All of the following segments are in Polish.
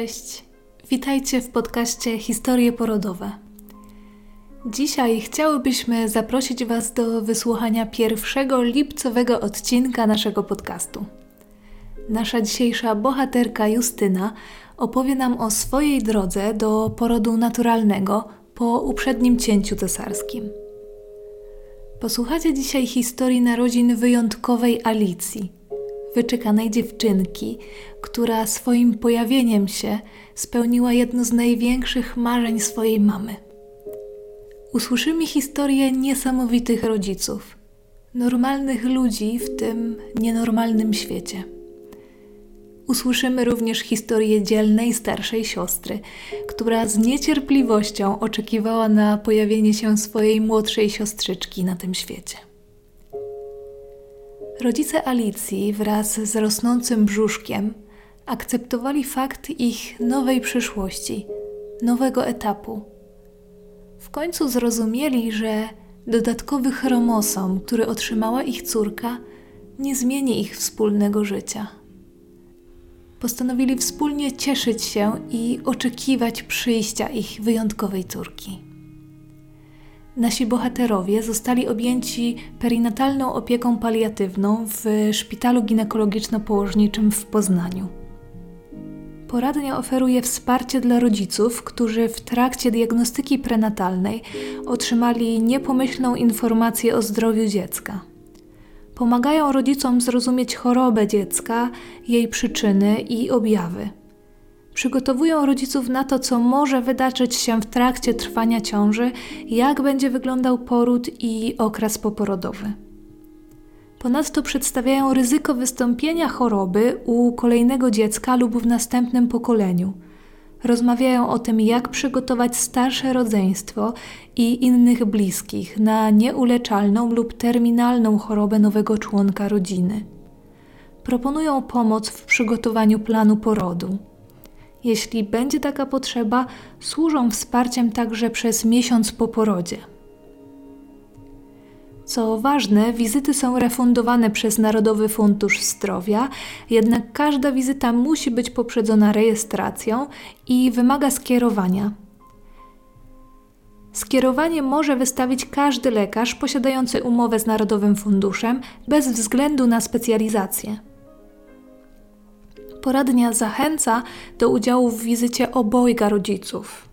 Cześć, witajcie w podcaście Historie Porodowe. Dzisiaj chciałybyśmy zaprosić Was do wysłuchania pierwszego lipcowego odcinka naszego podcastu. Nasza dzisiejsza bohaterka Justyna opowie nam o swojej drodze do porodu naturalnego po uprzednim cięciu cesarskim. Posłuchacie dzisiaj historii narodzin wyjątkowej Alicji – wyczekanej dziewczynki, która swoim pojawieniem się spełniła jedno z największych marzeń swojej mamy. Usłyszymy historię niesamowitych rodziców, normalnych ludzi w tym nienormalnym świecie. Usłyszymy również historię dzielnej starszej siostry, która z niecierpliwością oczekiwała na pojawienie się swojej młodszej siostrzyczki na tym świecie. Rodzice Alicji wraz z rosnącym brzuszkiem akceptowali fakt ich nowej przyszłości, nowego etapu. W końcu zrozumieli, że dodatkowy chromosom, który otrzymała ich córka, nie zmieni ich wspólnego życia. Postanowili wspólnie cieszyć się i oczekiwać przyjścia ich wyjątkowej córki. Nasi bohaterowie zostali objęci perinatalną opieką paliatywną w szpitalu ginekologiczno-położniczym w Poznaniu. Poradnia oferuje wsparcie dla rodziców, którzy w trakcie diagnostyki prenatalnej otrzymali niepomyślną informację o zdrowiu dziecka. Pomagają rodzicom zrozumieć chorobę dziecka, jej przyczyny i objawy przygotowują rodziców na to, co może wydarzyć się w trakcie trwania ciąży, jak będzie wyglądał poród i okres poporodowy. Ponadto przedstawiają ryzyko wystąpienia choroby u kolejnego dziecka lub w następnym pokoleniu. Rozmawiają o tym, jak przygotować starsze rodzeństwo i innych bliskich na nieuleczalną lub terminalną chorobę nowego członka rodziny. Proponują pomoc w przygotowaniu planu porodu jeśli będzie taka potrzeba, służą wsparciem także przez miesiąc po porodzie. Co ważne, wizyty są refundowane przez Narodowy Fundusz Zdrowia, jednak każda wizyta musi być poprzedzona rejestracją i wymaga skierowania. Skierowanie może wystawić każdy lekarz posiadający umowę z Narodowym Funduszem bez względu na specjalizację. Poradnia zachęca do udziału w wizycie obojga rodziców.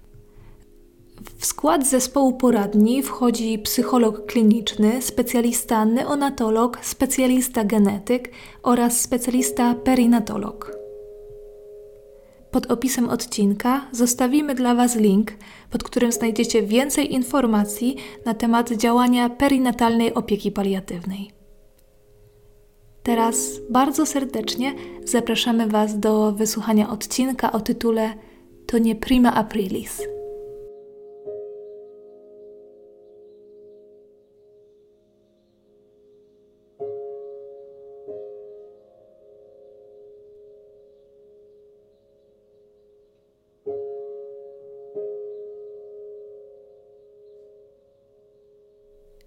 W skład zespołu poradni wchodzi psycholog kliniczny, specjalista neonatolog, specjalista genetyk oraz specjalista perinatolog. Pod opisem odcinka zostawimy dla Was link, pod którym znajdziecie więcej informacji na temat działania perinatalnej opieki paliatywnej. Teraz bardzo serdecznie zapraszamy Was do wysłuchania odcinka o tytule To nie prima aprilis.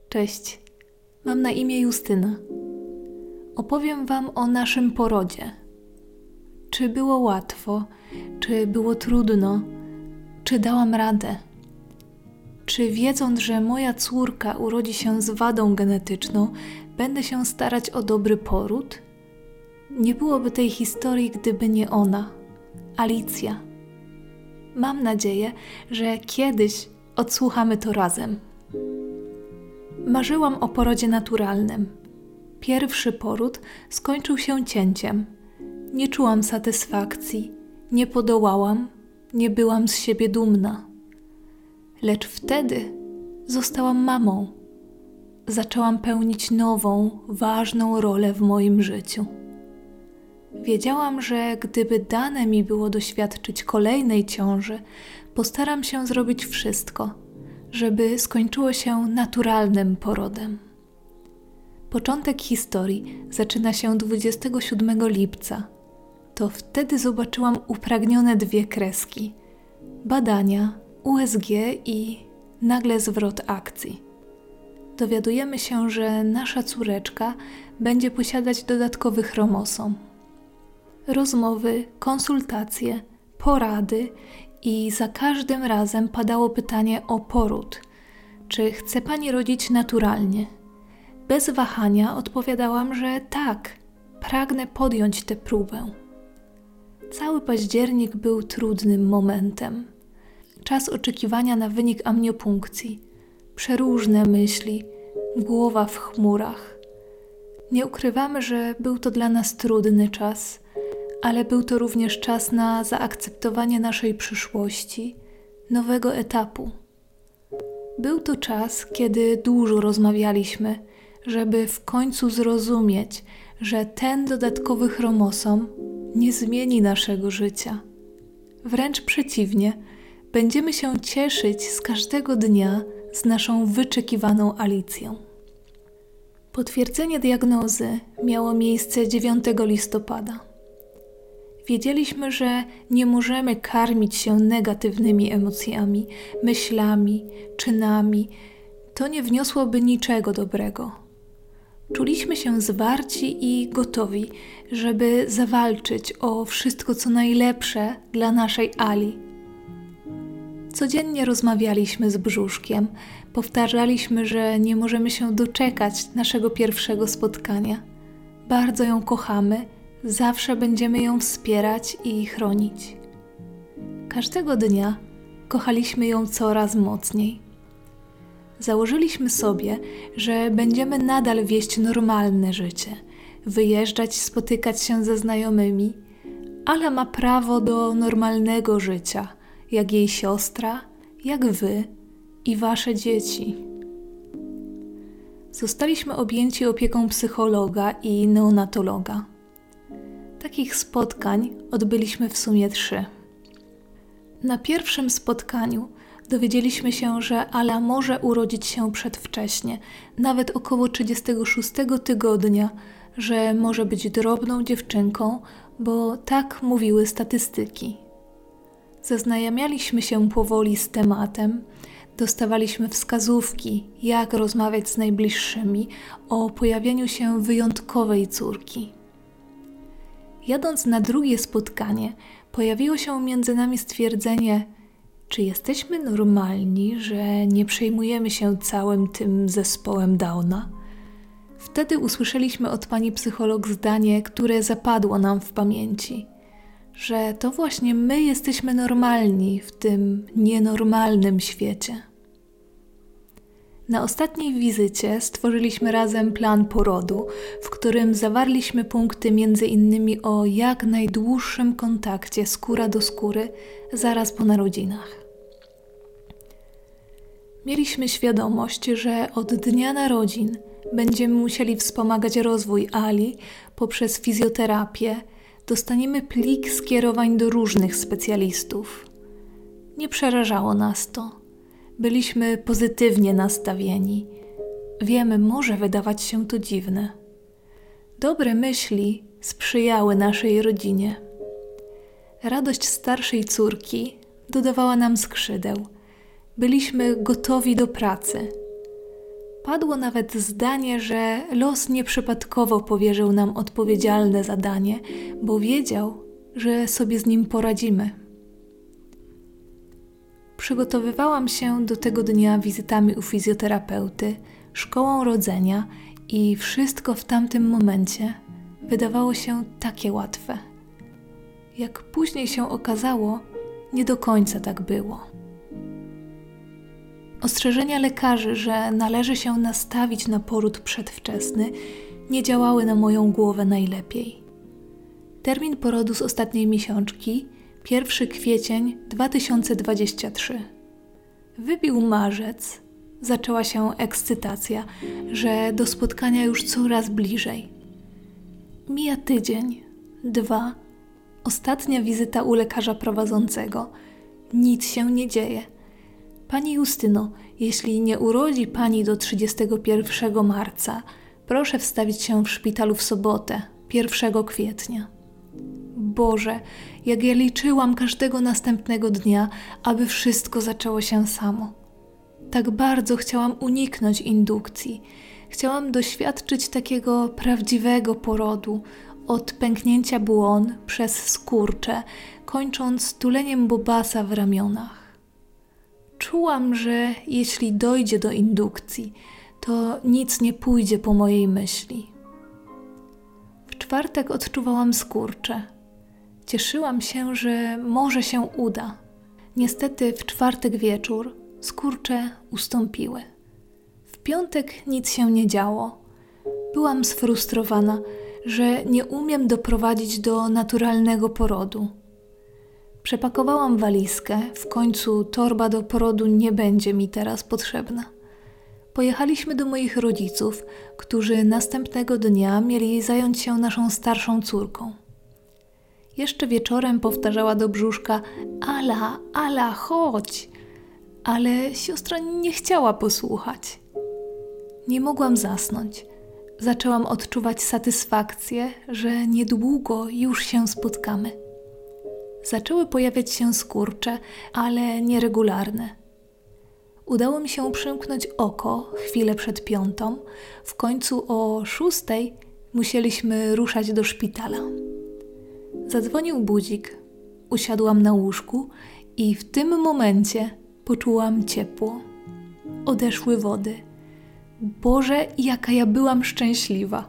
Cześć, mam na imię Justyna opowiem Wam o naszym porodzie. Czy było łatwo, czy było trudno, czy dałam radę? Czy wiedząc, że moja córka urodzi się z wadą genetyczną, będę się starać o dobry poród? Nie byłoby tej historii, gdyby nie ona, Alicja. Mam nadzieję, że kiedyś odsłuchamy to razem. Marzyłam o porodzie naturalnym Pierwszy poród skończył się cięciem. Nie czułam satysfakcji, nie podołałam, nie byłam z siebie dumna. Lecz wtedy zostałam mamą. Zaczęłam pełnić nową, ważną rolę w moim życiu. Wiedziałam, że gdyby dane mi było doświadczyć kolejnej ciąży, postaram się zrobić wszystko, żeby skończyło się naturalnym porodem. Początek historii zaczyna się 27 lipca. To wtedy zobaczyłam upragnione dwie kreski: badania, USG i nagle zwrot akcji. Dowiadujemy się, że nasza córeczka będzie posiadać dodatkowy chromosom. Rozmowy, konsultacje, porady i za każdym razem padało pytanie o poród. Czy chce pani rodzić naturalnie? Bez wahania odpowiadałam, że tak, pragnę podjąć tę próbę. Cały październik był trudnym momentem. Czas oczekiwania na wynik amniopunkcji, przeróżne myśli, głowa w chmurach. Nie ukrywamy, że był to dla nas trudny czas, ale był to również czas na zaakceptowanie naszej przyszłości, nowego etapu. Był to czas, kiedy dużo rozmawialiśmy, żeby w końcu zrozumieć, że ten dodatkowy chromosom nie zmieni naszego życia. Wręcz przeciwnie, będziemy się cieszyć z każdego dnia z naszą wyczekiwaną Alicją. Potwierdzenie diagnozy miało miejsce 9 listopada. Wiedzieliśmy, że nie możemy karmić się negatywnymi emocjami, myślami, czynami. To nie wniosłoby niczego dobrego. Czuliśmy się zwarci i gotowi, żeby zawalczyć o wszystko, co najlepsze dla naszej Ali. Codziennie rozmawialiśmy z brzuszkiem, powtarzaliśmy, że nie możemy się doczekać naszego pierwszego spotkania. Bardzo ją kochamy, zawsze będziemy ją wspierać i chronić. Każdego dnia kochaliśmy ją coraz mocniej założyliśmy sobie, że będziemy nadal wieść normalne życie, wyjeżdżać, spotykać się ze znajomymi, ale ma prawo do normalnego życia, jak jej siostra, jak wy i wasze dzieci. Zostaliśmy objęci opieką psychologa i neonatologa. Takich spotkań odbyliśmy w sumie trzy. Na pierwszym spotkaniu dowiedzieliśmy się, że Ala może urodzić się przedwcześnie, nawet około 36 tygodnia, że może być drobną dziewczynką, bo tak mówiły statystyki. Zaznajamialiśmy się powoli z tematem, dostawaliśmy wskazówki, jak rozmawiać z najbliższymi o pojawieniu się wyjątkowej córki. Jadąc na drugie spotkanie, pojawiło się między nami stwierdzenie, czy jesteśmy normalni, że nie przejmujemy się całym tym zespołem Downa? Wtedy usłyszeliśmy od pani psycholog zdanie, które zapadło nam w pamięci, że to właśnie my jesteśmy normalni w tym nienormalnym świecie. Na ostatniej wizycie stworzyliśmy razem plan porodu, w którym zawarliśmy punkty między innymi o jak najdłuższym kontakcie skóra do skóry zaraz po narodzinach. Mieliśmy świadomość, że od dnia narodzin będziemy musieli wspomagać rozwój Ali poprzez fizjoterapię, dostaniemy plik skierowań do różnych specjalistów. Nie przerażało nas to. Byliśmy pozytywnie nastawieni. Wiemy, może wydawać się to dziwne. Dobre myśli sprzyjały naszej rodzinie. Radość starszej córki dodawała nam skrzydeł byliśmy gotowi do pracy. Padło nawet zdanie, że los nieprzypadkowo powierzył nam odpowiedzialne zadanie, bo wiedział, że sobie z nim poradzimy. Przygotowywałam się do tego dnia wizytami u fizjoterapeuty, szkołą rodzenia i wszystko w tamtym momencie wydawało się takie łatwe. Jak później się okazało, nie do końca tak było. Ostrzeżenia lekarzy, że należy się nastawić na poród przedwczesny, nie działały na moją głowę najlepiej. Termin porodu z ostatniej miesiączki 1 kwiecień 2023. Wybił marzec, zaczęła się ekscytacja, że do spotkania już coraz bliżej. Mija tydzień, dwa, ostatnia wizyta u lekarza prowadzącego. Nic się nie dzieje Pani Justyno, jeśli nie urodzi Pani do 31 marca, proszę wstawić się w szpitalu w sobotę, 1 kwietnia. Boże, jak ja liczyłam każdego następnego dnia, aby wszystko zaczęło się samo. Tak bardzo chciałam uniknąć indukcji. Chciałam doświadczyć takiego prawdziwego porodu, od pęknięcia błon przez skurcze, kończąc tuleniem bobasa w ramionach. Czułam, że jeśli dojdzie do indukcji, to nic nie pójdzie po mojej myśli. W czwartek odczuwałam skurcze. Cieszyłam się, że może się uda. Niestety w czwartek wieczór skurcze ustąpiły. W piątek nic się nie działo. Byłam sfrustrowana, że nie umiem doprowadzić do naturalnego porodu. Przepakowałam walizkę, w końcu torba do porodu nie będzie mi teraz potrzebna. Pojechaliśmy do moich rodziców, którzy następnego dnia mieli zająć się naszą starszą córką. Jeszcze wieczorem powtarzała do brzuszka: Ala, Ala, chodź! Ale siostra nie chciała posłuchać. Nie mogłam zasnąć. Zaczęłam odczuwać satysfakcję, że niedługo już się spotkamy. Zaczęły pojawiać się skurcze, ale nieregularne. Udało mi się przymknąć oko chwilę przed piątą. W końcu o szóstej musieliśmy ruszać do szpitala. Zadzwonił budzik. Usiadłam na łóżku i w tym momencie poczułam ciepło. Odeszły wody. Boże, jaka ja byłam szczęśliwa!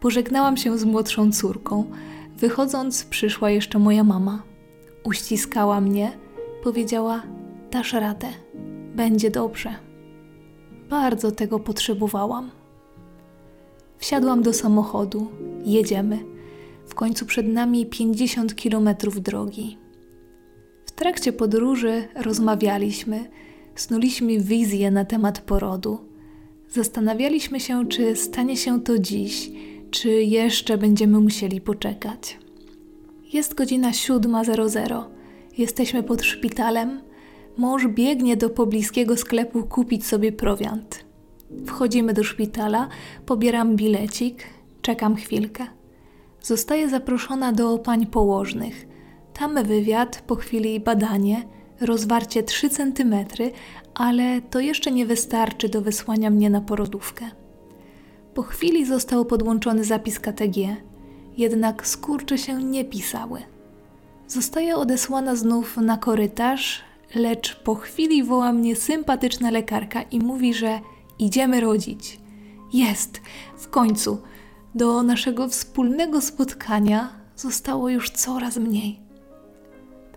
Pożegnałam się z młodszą córką. Wychodząc, przyszła jeszcze moja mama. Uściskała mnie, powiedziała: Dasz radę, będzie dobrze. Bardzo tego potrzebowałam. Wsiadłam do samochodu, jedziemy. W końcu przed nami 50 kilometrów drogi. W trakcie podróży rozmawialiśmy, snuliśmy wizje na temat porodu. Zastanawialiśmy się, czy stanie się to dziś, czy jeszcze będziemy musieli poczekać. Jest godzina 7.00. Jesteśmy pod szpitalem. Mąż biegnie do pobliskiego sklepu kupić sobie prowiant. Wchodzimy do szpitala, pobieram bilecik, czekam chwilkę. Zostaję zaproszona do pań położnych. Tam wywiad, po chwili badanie, rozwarcie 3 cm, ale to jeszcze nie wystarczy do wysłania mnie na porodówkę. Po chwili został podłączony zapis KTG, jednak skurcze się nie pisały. Zostaję odesłana znów na korytarz, lecz po chwili woła mnie sympatyczna lekarka i mówi, że idziemy rodzić. Jest, w końcu. Do naszego wspólnego spotkania zostało już coraz mniej.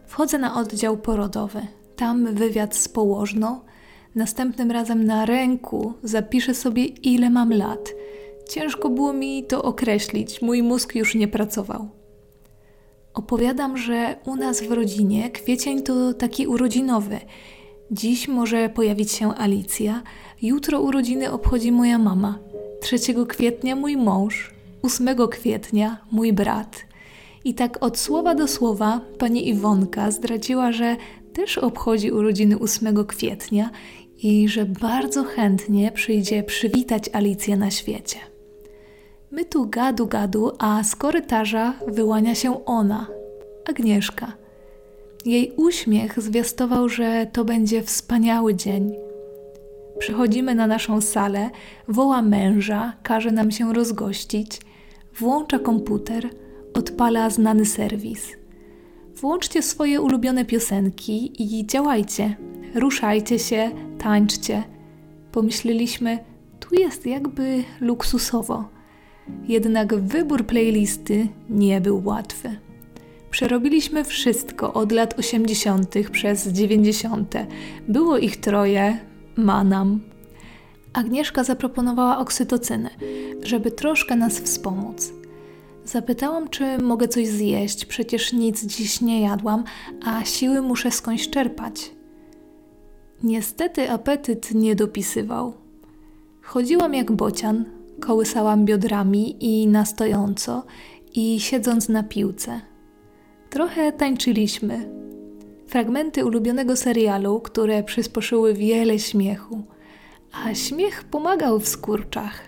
Wchodzę na oddział porodowy. Tam wywiad z położną. Następnym razem na ręku zapiszę sobie, ile mam lat. Ciężko było mi to określić, mój mózg już nie pracował. Opowiadam, że u nas w rodzinie kwiecień to taki urodzinowy. Dziś może pojawić się Alicja, jutro urodziny obchodzi moja mama, 3 kwietnia mój mąż, 8 kwietnia mój brat. I tak od słowa do słowa pani Iwonka zdradziła, że też obchodzi urodziny 8 kwietnia i że bardzo chętnie przyjdzie przywitać Alicję na świecie. My tu gadu gadu, a z korytarza wyłania się ona, Agnieszka. Jej uśmiech zwiastował, że to będzie wspaniały dzień. Przychodzimy na naszą salę, woła męża, każe nam się rozgościć, włącza komputer, odpala znany serwis. Włączcie swoje ulubione piosenki i działajcie, ruszajcie się, tańczcie. Pomyśleliśmy, tu jest jakby luksusowo. Jednak wybór playlisty nie był łatwy. Przerobiliśmy wszystko od lat 80. przez 90. Było ich troje, manam. Agnieszka zaproponowała oksytocynę, żeby troszkę nas wspomóc. Zapytałam, czy mogę coś zjeść, przecież nic dziś nie jadłam, a siły muszę skądś czerpać. Niestety apetyt nie dopisywał. Chodziłam jak bocian, kołysałam biodrami i na stojąco, i siedząc na piłce. Trochę tańczyliśmy. Fragmenty ulubionego serialu, które przysposzyły wiele śmiechu, a śmiech pomagał w skurczach.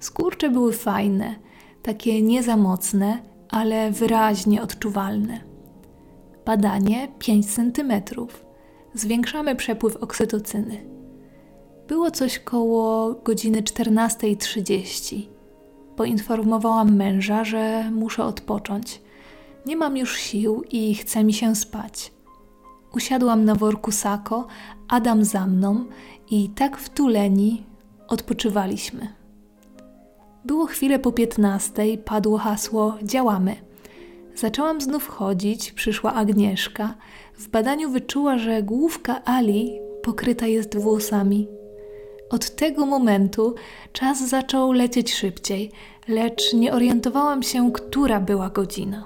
Skurcze były fajne, takie nie za mocne, ale wyraźnie odczuwalne. Badanie 5 cm. Zwiększamy przepływ oksytocyny. Było coś koło godziny 14.30. Poinformowałam męża, że muszę odpocząć. Nie mam już sił i chce mi się spać. Usiadłam na worku sako, Adam za mną i tak wtuleni odpoczywaliśmy. Było chwilę po piętnastej, padło hasło działamy. Zaczęłam znów chodzić, przyszła Agnieszka. W badaniu wyczuła, że główka Ali pokryta jest włosami. Od tego momentu czas zaczął lecieć szybciej, lecz nie orientowałam się, która była godzina.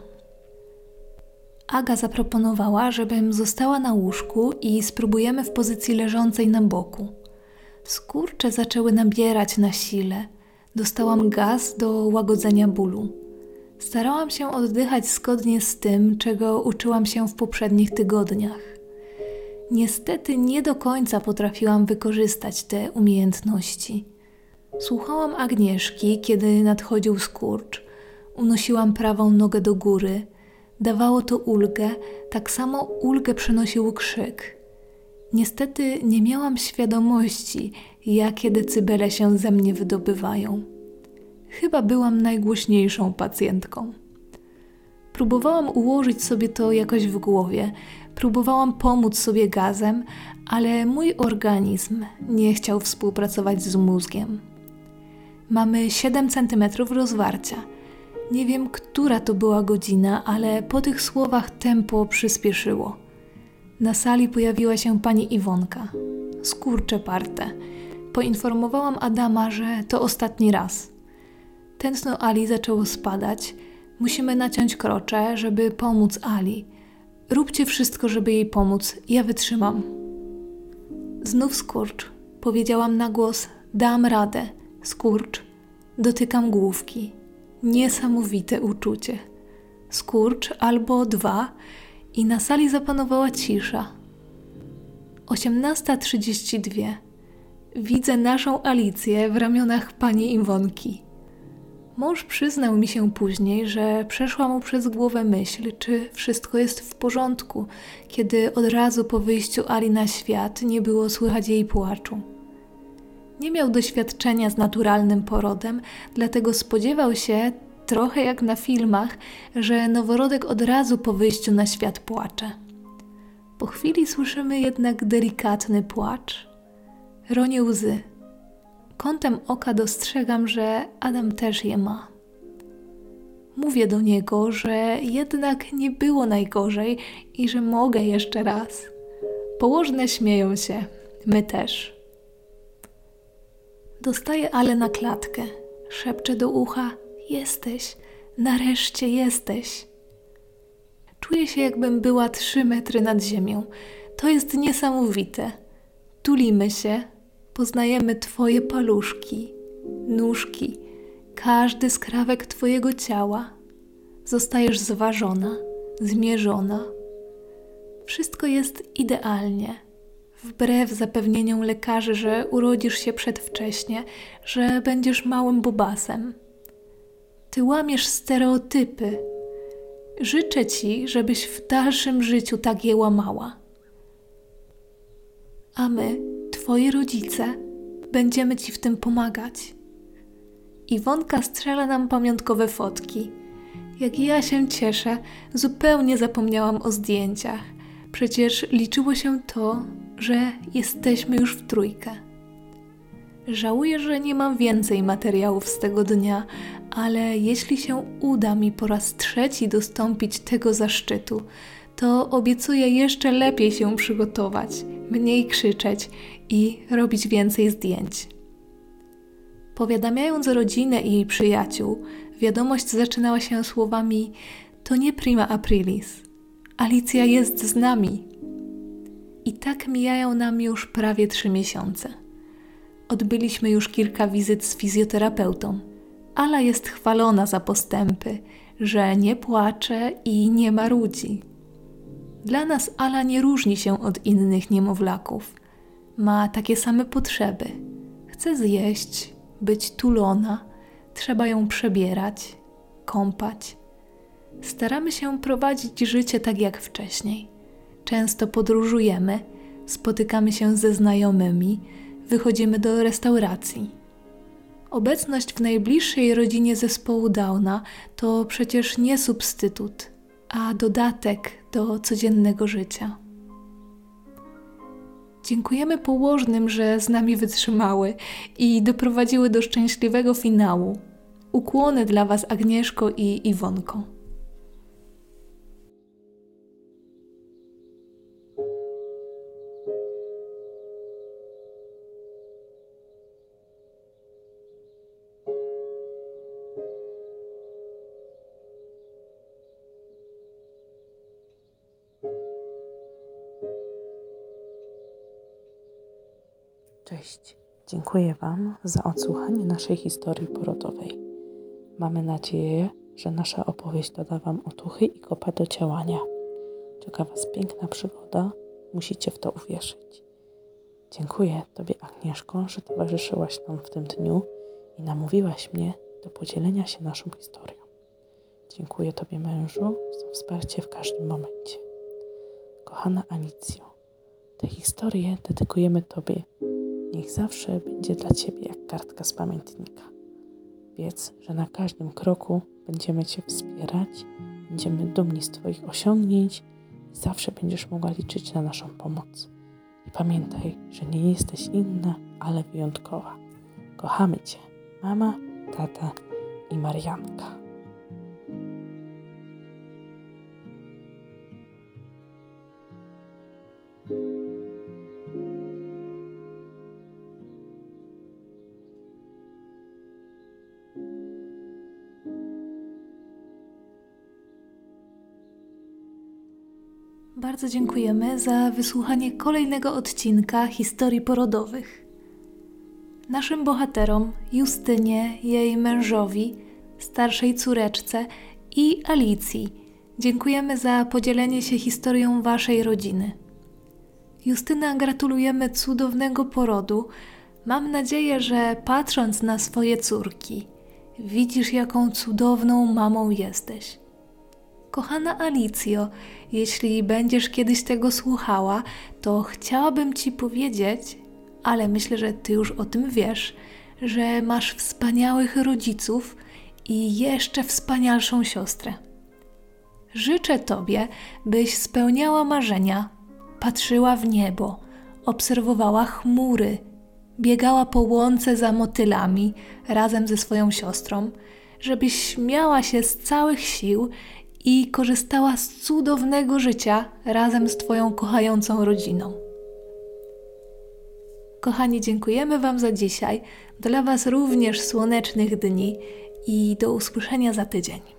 Aga zaproponowała, żebym została na łóżku i spróbujemy w pozycji leżącej na boku. Skurcze zaczęły nabierać na sile. Dostałam gaz do łagodzenia bólu. Starałam się oddychać zgodnie z tym, czego uczyłam się w poprzednich tygodniach. Niestety nie do końca potrafiłam wykorzystać te umiejętności. Słuchałam Agnieszki, kiedy nadchodził skurcz. Unosiłam prawą nogę do góry. Dawało to ulgę, tak samo ulgę przynosił krzyk. Niestety nie miałam świadomości, jakie decybele się ze mnie wydobywają. Chyba byłam najgłośniejszą pacjentką. Próbowałam ułożyć sobie to jakoś w głowie, próbowałam pomóc sobie gazem, ale mój organizm nie chciał współpracować z mózgiem. Mamy 7 cm rozwarcia. Nie wiem, która to była godzina, ale po tych słowach tempo przyspieszyło. Na sali pojawiła się pani Iwonka. Skurcze parte. Poinformowałam Adama, że to ostatni raz. Tętno Ali zaczęło spadać. Musimy naciąć krocze, żeby pomóc Ali. Róbcie wszystko, żeby jej pomóc. Ja wytrzymam. Znów skurcz. Powiedziałam na głos: Dam radę. Skurcz. Dotykam główki. Niesamowite uczucie. Skurcz albo dwa i na sali zapanowała cisza. 18.32. Widzę naszą Alicję w ramionach pani Iwonki. Mąż przyznał mi się później, że przeszła mu przez głowę myśl, czy wszystko jest w porządku, kiedy od razu po wyjściu Ali na świat nie było słychać jej płaczu. Nie miał doświadczenia z naturalnym porodem, dlatego spodziewał się, trochę jak na filmach, że noworodek od razu po wyjściu na świat płacze. Po chwili słyszymy jednak delikatny płacz. Ronie łzy. Kątem oka dostrzegam, że Adam też je ma. Mówię do niego, że jednak nie było najgorzej i że mogę jeszcze raz. Położne śmieją się, my też. Dostaję Ale na klatkę, szepczę do ucha: Jesteś, nareszcie jesteś. Czuję się, jakbym była trzy metry nad ziemią. To jest niesamowite. Tulimy się, poznajemy Twoje paluszki, nóżki, każdy skrawek Twojego ciała. Zostajesz zważona, zmierzona. Wszystko jest idealnie. Wbrew zapewnieniom lekarzy, że urodzisz się przedwcześnie, że będziesz małym bobasem. Ty łamiesz stereotypy. Życzę ci, żebyś w dalszym życiu tak je łamała. A my Twoi rodzice, będziemy Ci w tym pomagać. Iwonka strzela nam pamiątkowe fotki. Jak ja się cieszę, zupełnie zapomniałam o zdjęciach. Przecież liczyło się to, że jesteśmy już w trójkę. Żałuję, że nie mam więcej materiałów z tego dnia, ale jeśli się uda mi po raz trzeci dostąpić tego zaszczytu, to obiecuję jeszcze lepiej się przygotować, mniej krzyczeć i robić więcej zdjęć. Powiadamiając rodzinę i przyjaciół, wiadomość zaczynała się słowami: To nie prima aprilis. Alicja jest z nami. I tak mijają nam już prawie trzy miesiące. Odbyliśmy już kilka wizyt z fizjoterapeutą. Ala jest chwalona za postępy, że nie płacze i nie marudzi. Dla nas Ala nie różni się od innych niemowlaków. Ma takie same potrzeby. Chce zjeść, być tulona, trzeba ją przebierać, kąpać. Staramy się prowadzić życie tak jak wcześniej. Często podróżujemy, spotykamy się ze znajomymi, wychodzimy do restauracji. Obecność w najbliższej rodzinie zespołu Downa to przecież nie substytut, a dodatek do codziennego życia. Dziękujemy położnym, że z nami wytrzymały i doprowadziły do szczęśliwego finału. Ukłony dla Was, Agnieszko i Iwonko. Cześć. Dziękuję Wam za odsłuchanie naszej historii porodowej. Mamy nadzieję, że nasza opowieść doda Wam otuchy i kopa do działania. Czeka Was piękna przygoda, musicie w to uwierzyć. Dziękuję Tobie, Agnieszko, że towarzyszyłaś nam w tym dniu i namówiłaś mnie do podzielenia się naszą historią. Dziękuję Tobie, mężu, za wsparcie w każdym momencie. Kochana Anicjo, tę historię dedykujemy Tobie niech zawsze będzie dla Ciebie jak kartka z pamiętnika. Wiedz, że na każdym kroku będziemy Cię wspierać, będziemy dumni z Twoich osiągnięć i zawsze będziesz mogła liczyć na naszą pomoc. I pamiętaj, że nie jesteś inna, ale wyjątkowa. Kochamy Cię, mama, tata i Marianka. Bardzo dziękujemy za wysłuchanie kolejnego odcinka historii porodowych. Naszym bohaterom, Justynie, jej mężowi, starszej córeczce i Alicji, dziękujemy za podzielenie się historią Waszej rodziny. Justyna, gratulujemy cudownego porodu. Mam nadzieję, że patrząc na swoje córki, widzisz, jaką cudowną mamą jesteś. Kochana Alicjo, jeśli będziesz kiedyś tego słuchała, to chciałabym Ci powiedzieć, ale myślę, że Ty już o tym wiesz, że masz wspaniałych rodziców i jeszcze wspanialszą siostrę. Życzę Tobie, byś spełniała marzenia, patrzyła w niebo, obserwowała chmury, biegała po łące za motylami razem ze swoją siostrą, żebyś śmiała się z całych sił i korzystała z cudownego życia razem z Twoją kochającą rodziną. Kochani, dziękujemy Wam za dzisiaj. Dla Was również słonecznych dni i do usłyszenia za tydzień.